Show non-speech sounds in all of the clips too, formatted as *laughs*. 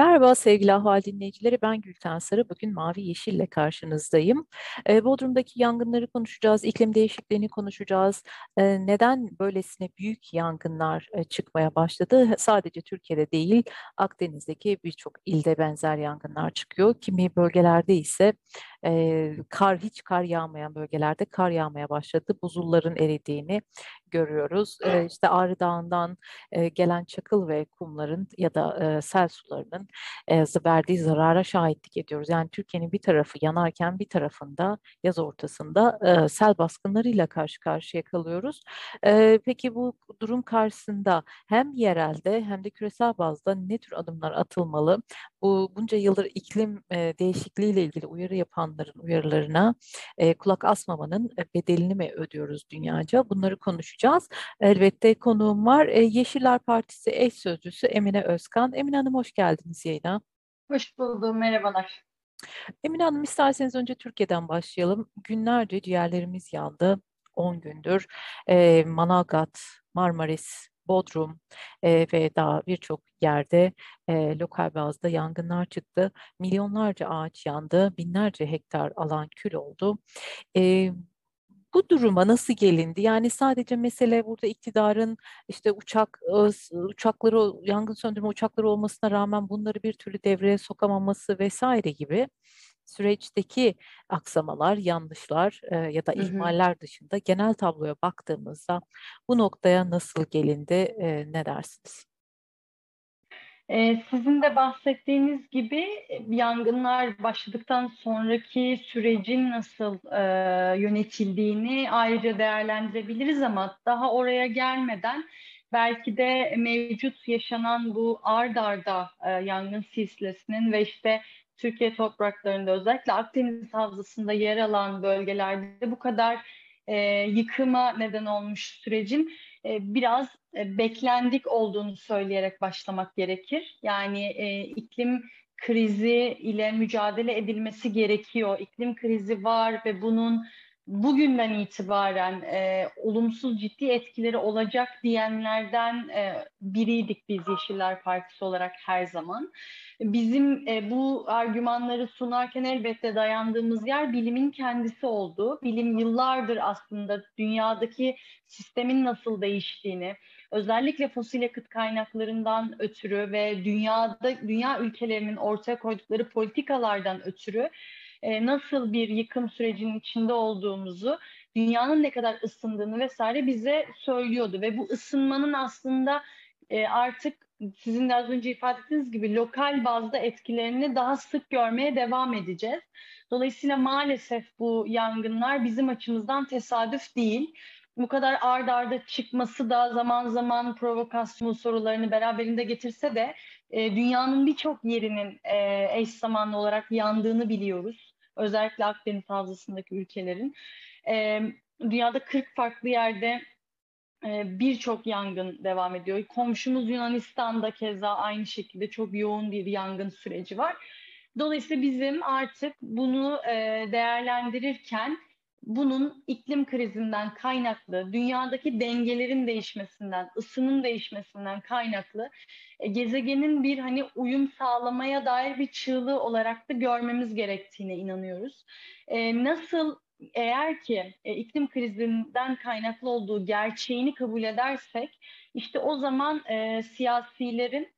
Merhaba sevgili Ahval dinleyicileri, ben Gülten Sarı. Bugün Mavi Yeşil ile karşınızdayım. E, Bodrum'daki yangınları konuşacağız, iklim değişikliğini konuşacağız. E, neden böylesine büyük yangınlar e, çıkmaya başladı? Sadece Türkiye'de değil, Akdeniz'deki birçok ilde benzer yangınlar çıkıyor. Kimi bölgelerde ise e, kar hiç kar yağmayan bölgelerde kar yağmaya başladı. Buzulların eridiğini görüyoruz. E, işte Ağrı Dağı'ndan e, gelen çakıl ve kumların ya da e, sel sularının e, verdiği zarara şahitlik ediyoruz. Yani Türkiye'nin bir tarafı yanarken bir tarafında yaz ortasında e, sel baskınlarıyla karşı karşıya kalıyoruz. E, peki bu durum karşısında hem yerelde hem de küresel bazda ne tür adımlar atılmalı? Bu bunca yıldır iklim e, değişikliği ile ilgili uyarı yapanların uyarılarına e, kulak asmamanın bedelini mi ödüyoruz dünyaca? Bunları konuşacağız. Elbette konuğum var. E, Yeşiller Partisi eş sözcüsü Emine Özkan. Emine Hanım hoş geldiniz yayına. Hoş buldum, merhabalar. Emine Hanım isterseniz önce Türkiye'den başlayalım. Günlerce ciğerlerimiz yandı. 10 gündür e, Manavgat, Marmaris, Bodrum e, ve daha birçok yerde e, lokal bazda yangınlar çıktı. Milyonlarca ağaç yandı, binlerce hektar alan kül oldu. E, bu duruma nasıl gelindi? Yani sadece mesele burada iktidarın işte uçak uçakları yangın söndürme uçakları olmasına rağmen bunları bir türlü devreye sokamaması vesaire gibi süreçteki aksamalar, yanlışlar e, ya da ihmaller hı hı. dışında genel tabloya baktığımızda bu noktaya nasıl gelindi e, ne dersiniz? Sizin de bahsettiğiniz gibi yangınlar başladıktan sonraki sürecin nasıl e, yönetildiğini ayrıca değerlendirebiliriz ama daha oraya gelmeden belki de mevcut yaşanan bu ard arda e, yangın silsilesinin ve işte Türkiye topraklarında özellikle Akdeniz Havzası'nda yer alan bölgelerde bu kadar e, yıkıma neden olmuş sürecin e, biraz e, beklendik olduğunu söyleyerek başlamak gerekir. Yani e, iklim krizi ile mücadele edilmesi gerekiyor. İklim krizi var ve bunun bugünden itibaren e, olumsuz ciddi etkileri olacak diyenlerden e, biriydik biz Yeşiller Partisi olarak her zaman. Bizim e, bu argümanları sunarken elbette dayandığımız yer bilimin kendisi oldu. Bilim yıllardır aslında dünyadaki sistemin nasıl değiştiğini, özellikle fosil yakıt kaynaklarından ötürü ve dünyada dünya ülkelerinin ortaya koydukları politikalardan ötürü e, nasıl bir yıkım sürecinin içinde olduğumuzu, dünyanın ne kadar ısındığını vesaire bize söylüyordu ve bu ısınmanın aslında e, artık sizin de az önce ifade ettiğiniz gibi lokal bazda etkilerini daha sık görmeye devam edeceğiz. Dolayısıyla maalesef bu yangınlar bizim açımızdan tesadüf değil. Bu kadar ard arda çıkması da zaman zaman provokasyon sorularını beraberinde getirse de e, dünyanın birçok yerinin e, eş zamanlı olarak yandığını biliyoruz özellikle Akdeniz Havzası'ndaki ülkelerin. E, dünyada 40 farklı yerde e, birçok yangın devam ediyor. Komşumuz Yunanistan'da keza aynı şekilde çok yoğun bir yangın süreci var. Dolayısıyla bizim artık bunu e, değerlendirirken bunun iklim krizinden kaynaklı, dünyadaki dengelerin değişmesinden, ısının değişmesinden kaynaklı e, gezegenin bir hani uyum sağlamaya dair bir çığlığı olarak da görmemiz gerektiğine inanıyoruz. E, nasıl eğer ki e, iklim krizinden kaynaklı olduğu gerçeğini kabul edersek işte o zaman siyasilerin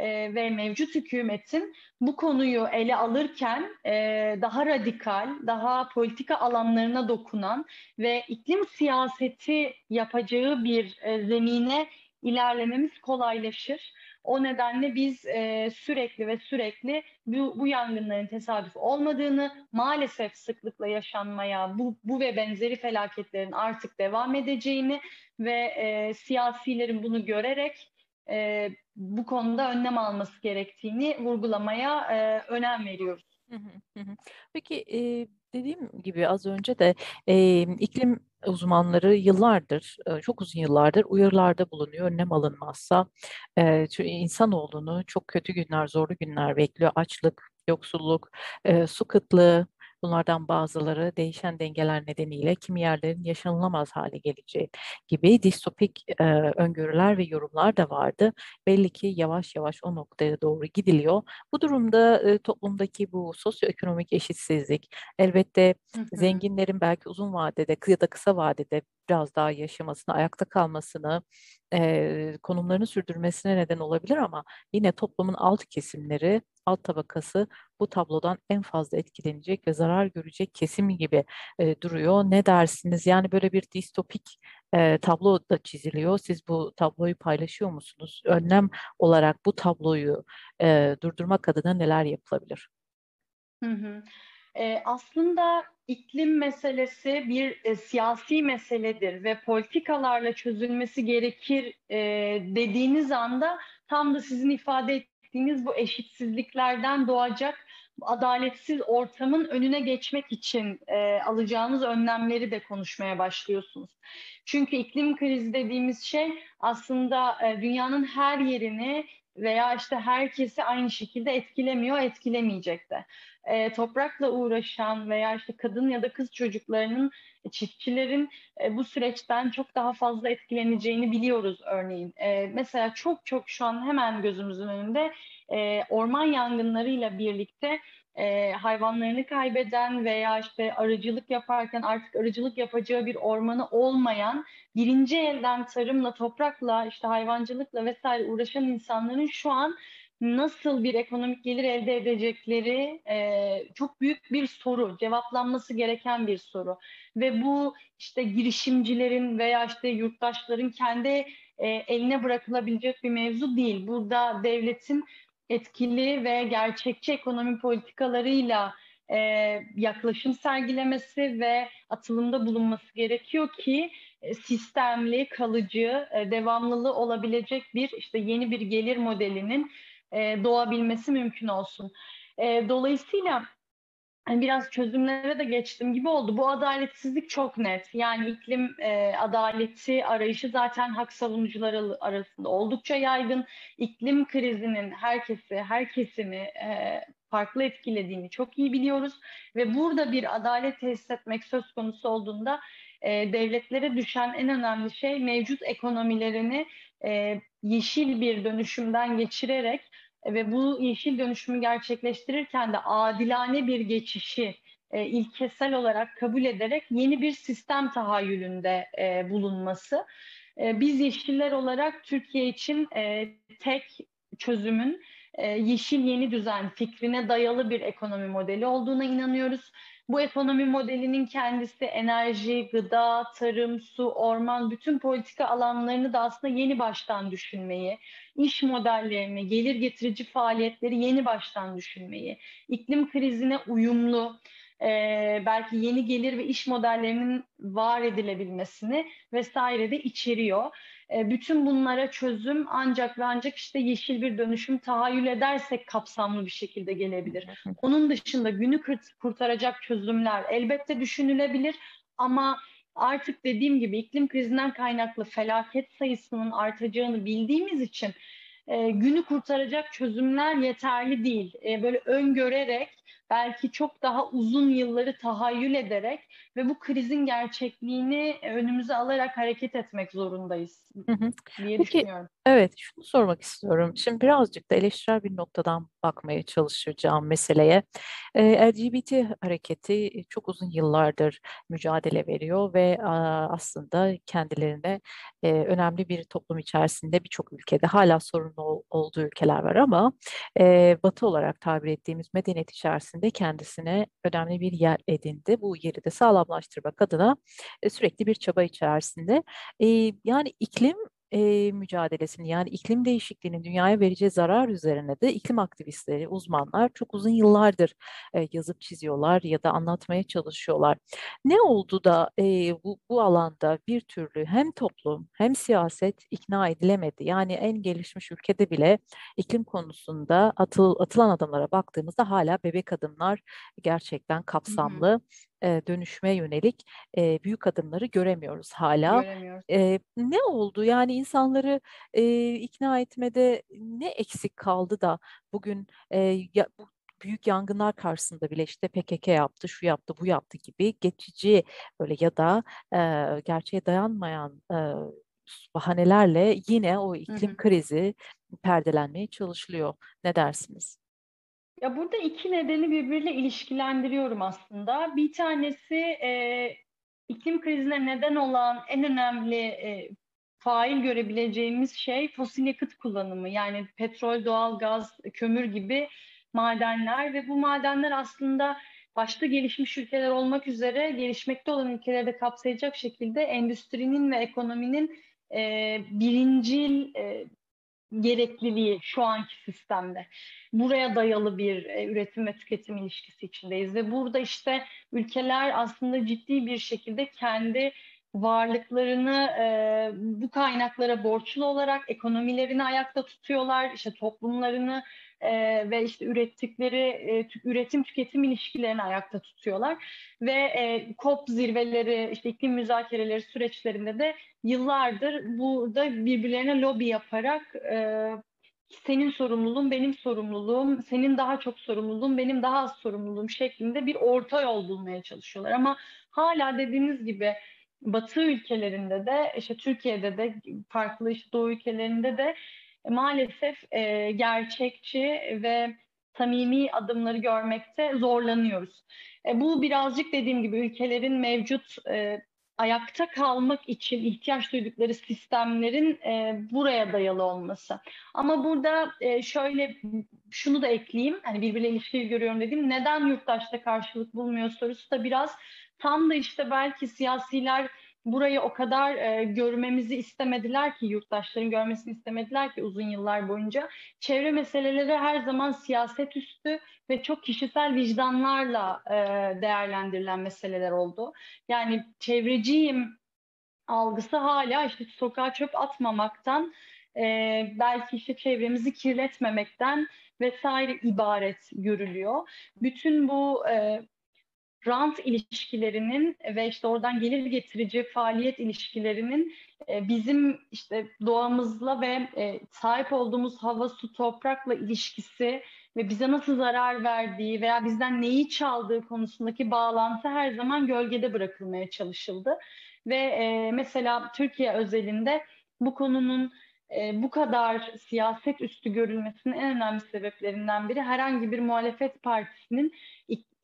e, ve mevcut hükümetin bu konuyu ele alırken e, daha radikal, daha politika alanlarına dokunan ve iklim siyaseti yapacağı bir e, zemine ilerlememiz kolaylaşır. O nedenle biz e, sürekli ve sürekli bu, bu yangınların tesadüf olmadığını, maalesef sıklıkla yaşanmaya, bu, bu ve benzeri felaketlerin artık devam edeceğini ve e, siyasilerin bunu görerek e, bu konuda önlem alması gerektiğini vurgulamaya e, önem veriyoruz. Peki e, dediğim gibi az önce de e, iklim uzmanları yıllardır, e, çok uzun yıllardır uyarılarda bulunuyor. Önlem alınmazsa e, insanoğlunu çok kötü günler, zorlu günler bekliyor. Açlık, yoksulluk, e, su kıtlığı, Bunlardan bazıları değişen dengeler nedeniyle kimi yerlerin yaşanılamaz hale geleceği gibi distopik e, öngörüler ve yorumlar da vardı. Belli ki yavaş yavaş o noktaya doğru gidiliyor. Bu durumda e, toplumdaki bu sosyoekonomik eşitsizlik elbette hı hı. zenginlerin belki uzun vadede ya da kısa vadede biraz daha yaşamasını, ayakta kalmasını, e, konumlarını sürdürmesine neden olabilir ama yine toplumun alt kesimleri, alt tabakası bu tablodan en fazla etkilenecek ve zarar görecek kesim gibi e, duruyor. Ne dersiniz? Yani böyle bir distopik e, tablo da çiziliyor. Siz bu tabloyu paylaşıyor musunuz? Önlem olarak bu tabloyu e, durdurmak adına neler yapılabilir? Hı hı. E, aslında iklim meselesi bir e, siyasi meseledir ve politikalarla çözülmesi gerekir e, dediğiniz anda tam da sizin ifade ettiğiniz bu eşitsizliklerden doğacak adaletsiz ortamın önüne geçmek için e, alacağınız önlemleri de konuşmaya başlıyorsunuz. Çünkü iklim krizi dediğimiz şey aslında e, dünyanın her yerini veya işte herkesi aynı şekilde etkilemiyor, etkilemeyecek de. E, toprakla uğraşan veya işte kadın ya da kız çocuklarının, e, çiftçilerin e, bu süreçten çok daha fazla etkileneceğini biliyoruz örneğin. E, mesela çok çok şu an hemen gözümüzün önünde e, orman yangınlarıyla birlikte e, hayvanlarını kaybeden veya işte arıcılık yaparken artık arıcılık yapacağı bir ormanı olmayan birinci elden tarımla, toprakla, işte hayvancılıkla vesaire uğraşan insanların şu an nasıl bir ekonomik gelir elde edecekleri e, çok büyük bir soru, cevaplanması gereken bir soru. Ve bu işte girişimcilerin veya işte yurttaşların kendi e, eline bırakılabilecek bir mevzu değil. Burada devletin etkili ve gerçekçi ekonomi politikalarıyla e, yaklaşım sergilemesi ve atılımda bulunması gerekiyor ki e, sistemli, kalıcı, e, devamlılığı olabilecek bir işte yeni bir gelir modelinin e, doğabilmesi mümkün olsun. E, dolayısıyla hani biraz çözümlere de geçtim gibi oldu. Bu adaletsizlik çok net. Yani iklim e, adaleti arayışı zaten hak savunucuları arasında oldukça yaygın. İklim krizinin herkesi, her kesimi e, farklı etkilediğini çok iyi biliyoruz. Ve burada bir adalet tesis etmek söz konusu olduğunda e, devletlere düşen en önemli şey mevcut ekonomilerini e, yeşil bir dönüşümden geçirerek ve bu yeşil dönüşümü gerçekleştirirken de adilane bir geçişi e, ilkesel olarak kabul ederek yeni bir sistem tahayyülünde e, bulunması. E, biz yeşiller olarak Türkiye için e, tek çözümün e, yeşil yeni düzen fikrine dayalı bir ekonomi modeli olduğuna inanıyoruz. Bu ekonomi modelinin kendisi enerji, gıda, tarım, su, orman bütün politika alanlarını da aslında yeni baştan düşünmeyi, iş modellerini, gelir getirici faaliyetleri yeni baştan düşünmeyi, iklim krizine uyumlu, e, belki yeni gelir ve iş modellerinin var edilebilmesini vesaire de içeriyor. E, bütün bunlara çözüm ancak ve ancak işte yeşil bir dönüşüm tahayyül edersek kapsamlı bir şekilde gelebilir. *laughs* Onun dışında günü kurtaracak çözümler elbette düşünülebilir ama artık dediğim gibi iklim krizinden kaynaklı felaket sayısının artacağını bildiğimiz için e, günü kurtaracak çözümler yeterli değil. E, böyle öngörerek belki çok daha uzun yılları tahayyül ederek ve bu krizin gerçekliğini önümüze alarak hareket etmek zorundayız hı hı. diye Peki, düşünüyorum. Evet, şunu sormak istiyorum. Şimdi birazcık da eleştirel bir noktadan bakmaya çalışacağım meseleye. E, LGBT hareketi çok uzun yıllardır mücadele veriyor ve a, aslında kendilerine e, önemli bir toplum içerisinde birçok ülkede hala sorunlu ol, olduğu ülkeler var ama e, Batı olarak tabir ettiğimiz medeniyet içerisinde kendisine önemli bir yer edindi. Bu yeri de sağlamlaştırmak adına e, sürekli bir çaba içerisinde. E, yani iklim e, mücadelesini yani iklim değişikliğinin dünyaya vereceği zarar üzerine de iklim aktivistleri, uzmanlar çok uzun yıllardır e, yazıp çiziyorlar ya da anlatmaya çalışıyorlar. Ne oldu da e, bu, bu alanda bir türlü hem toplum hem siyaset ikna edilemedi? Yani en gelişmiş ülkede bile iklim konusunda atıl, atılan adımlara baktığımızda hala bebek adımlar gerçekten kapsamlı. E, dönüşme yönelik e, büyük adımları göremiyoruz hala. Göremiyoruz. E, ne oldu? Yani insanları e, ikna etmede ne eksik kaldı da bugün e, ya, bu büyük yangınlar karşısında bile işte PKK yaptı, şu yaptı, bu yaptı gibi geçici böyle ya da e, gerçeğe dayanmayan e, bahanelerle yine o iklim hı hı. krizi perdelenmeye çalışılıyor. Ne dersiniz? Ya burada iki nedeni birbiriyle ilişkilendiriyorum aslında. Bir tanesi e, iklim krizine neden olan en önemli e, fail görebileceğimiz şey fosil yakıt kullanımı. Yani petrol, doğal gaz, kömür gibi madenler ve bu madenler aslında başta gelişmiş ülkeler olmak üzere gelişmekte olan ülkeleri de kapsayacak şekilde endüstrinin ve ekonominin e, birincil e, gerekliliği şu anki sistemde. Buraya dayalı bir e, üretim ve tüketim ilişkisi içindeyiz ve burada işte ülkeler aslında ciddi bir şekilde kendi varlıklarını e, bu kaynaklara borçlu olarak ekonomilerini ayakta tutuyorlar, işte toplumlarını e, ve işte ürettikleri e, üretim tüketim ilişkilerini ayakta tutuyorlar. Ve e, COP zirveleri işte iklim müzakereleri süreçlerinde de yıllardır burada birbirlerine lobi yaparak e, senin sorumluluğun benim sorumluluğum, senin daha çok sorumluluğun benim daha az sorumluluğum şeklinde bir orta yol bulmaya çalışıyorlar. Ama hala dediğiniz gibi Batı ülkelerinde de işte Türkiye'de de farklı işte Doğu ülkelerinde de maalesef e, gerçekçi ve samimi adımları görmekte zorlanıyoruz. E, bu birazcık dediğim gibi ülkelerin mevcut e, ayakta kalmak için ihtiyaç duydukları sistemlerin e, buraya dayalı olması. Ama burada e, şöyle şunu da ekleyeyim, hani birbirle ilişkili görüyorum dediğim neden yurttaşta karşılık bulmuyor sorusu da biraz tam da işte belki siyasiler burayı o kadar e, görmemizi istemediler ki yurttaşların görmesini istemediler ki uzun yıllar boyunca. Çevre meseleleri her zaman siyaset üstü ve çok kişisel vicdanlarla e, değerlendirilen meseleler oldu. Yani çevreciyim algısı hala işte sokağa çöp atmamaktan e, belki işte çevremizi kirletmemekten vesaire ibaret görülüyor. Bütün bu e, rant ilişkilerinin ve işte oradan gelir getirici faaliyet ilişkilerinin e, bizim işte doğamızla ve e, sahip olduğumuz hava, su, toprakla ilişkisi ve bize nasıl zarar verdiği veya bizden neyi çaldığı konusundaki bağlantı her zaman gölgede bırakılmaya çalışıldı. Ve e, mesela Türkiye özelinde bu konunun bu kadar siyaset üstü görülmesinin en önemli sebeplerinden biri herhangi bir muhalefet partisinin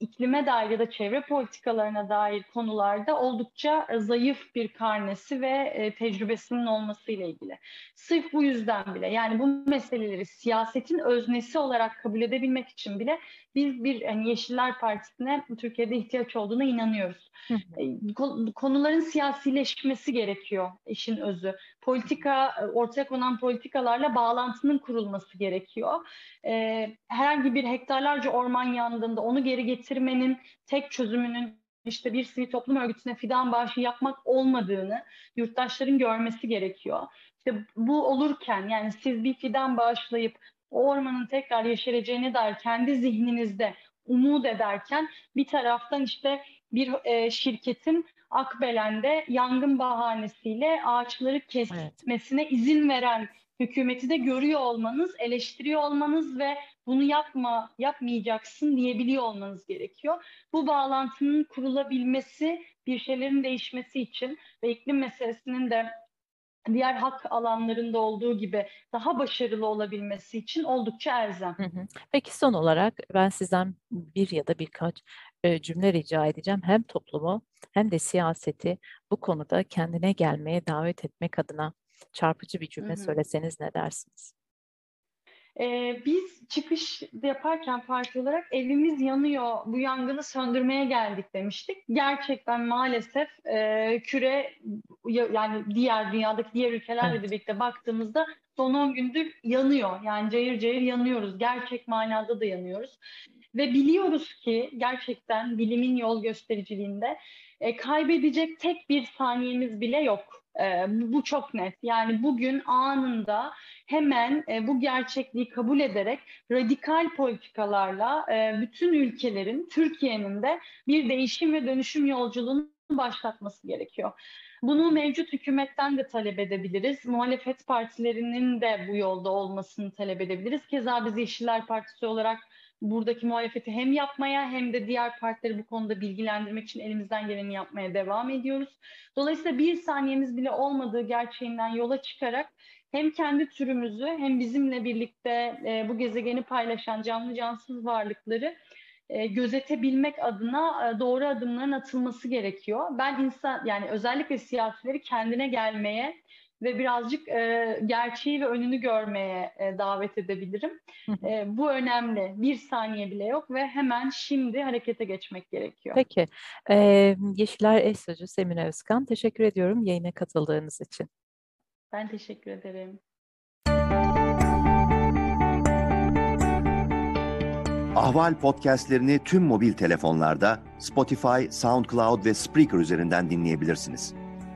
iklime dair ya da çevre politikalarına dair konularda oldukça zayıf bir karnesi ve e, tecrübesinin olmasıyla ilgili. Sırf bu yüzden bile yani bu meseleleri siyasetin öznesi olarak kabul edebilmek için bile biz bir yani Yeşiller Partisi'ne Türkiye'de ihtiyaç olduğuna inanıyoruz. E, konuların siyasileşmesi gerekiyor işin özü. Politika, e, ortaya konan politikalarla bağlantının kurulması gerekiyor. Herhangi bir hektarlarca orman yandığında onu geri getirmenin tek çözümünün işte bir sivil toplum örgütüne fidan bağışı yapmak olmadığını yurttaşların görmesi gerekiyor. İşte bu olurken yani siz bir fidan bağışlayıp o ormanın tekrar yeşereceğine dair kendi zihninizde umut ederken bir taraftan işte bir e, şirketin Akbelen'de yangın bahanesiyle ağaçları kesmesine evet. izin veren hükümeti de görüyor olmanız, eleştiriyor olmanız ve bunu yapma, yapmayacaksın diyebiliyor olmanız gerekiyor. Bu bağlantının kurulabilmesi, bir şeylerin değişmesi için ve iklim meselesinin de diğer hak alanlarında olduğu gibi daha başarılı olabilmesi için oldukça elzem. Peki son olarak ben sizden bir ya da birkaç e, cümle rica edeceğim. Hem toplumu hem de siyaseti bu konuda kendine gelmeye davet etmek adına çarpıcı bir cümle hı hı. söyleseniz ne dersiniz? Ee, biz çıkış yaparken parti olarak evimiz yanıyor, bu yangını söndürmeye geldik demiştik. Gerçekten maalesef e, küre yani diğer dünyadaki diğer ülkelerle evet. birlikte baktığımızda son 10 gündür yanıyor. Yani cayır cayır yanıyoruz. Gerçek manada da yanıyoruz. Ve biliyoruz ki gerçekten bilimin yol göstericiliğinde e, kaybedecek tek bir saniyemiz bile yok. E, bu çok net. Yani bugün anında hemen e, bu gerçekliği kabul ederek radikal politikalarla e, bütün ülkelerin, Türkiye'nin de bir değişim ve dönüşüm yolculuğunu başlatması gerekiyor. Bunu mevcut hükümetten de talep edebiliriz. Muhalefet partilerinin de bu yolda olmasını talep edebiliriz. Keza biz Yeşiller Partisi olarak buradaki muhalefeti hem yapmaya hem de diğer partileri bu konuda bilgilendirmek için elimizden geleni yapmaya devam ediyoruz. Dolayısıyla bir saniyemiz bile olmadığı gerçeğinden yola çıkarak hem kendi türümüzü hem bizimle birlikte e, bu gezegeni paylaşan canlı cansız varlıkları e, gözetebilmek adına e, doğru adımların atılması gerekiyor. Ben insan yani özellikle siyasileri kendine gelmeye ve birazcık e, gerçeği ve önünü görmeye e, davet edebilirim. E, bu önemli. Bir saniye bile yok ve hemen şimdi harekete geçmek gerekiyor. Peki. E, Yeşiller Eş Sözcü Semin Özkan. Teşekkür ediyorum yayına katıldığınız için. Ben teşekkür ederim. Ahval podcastlerini tüm mobil telefonlarda Spotify, SoundCloud ve Spreaker üzerinden dinleyebilirsiniz.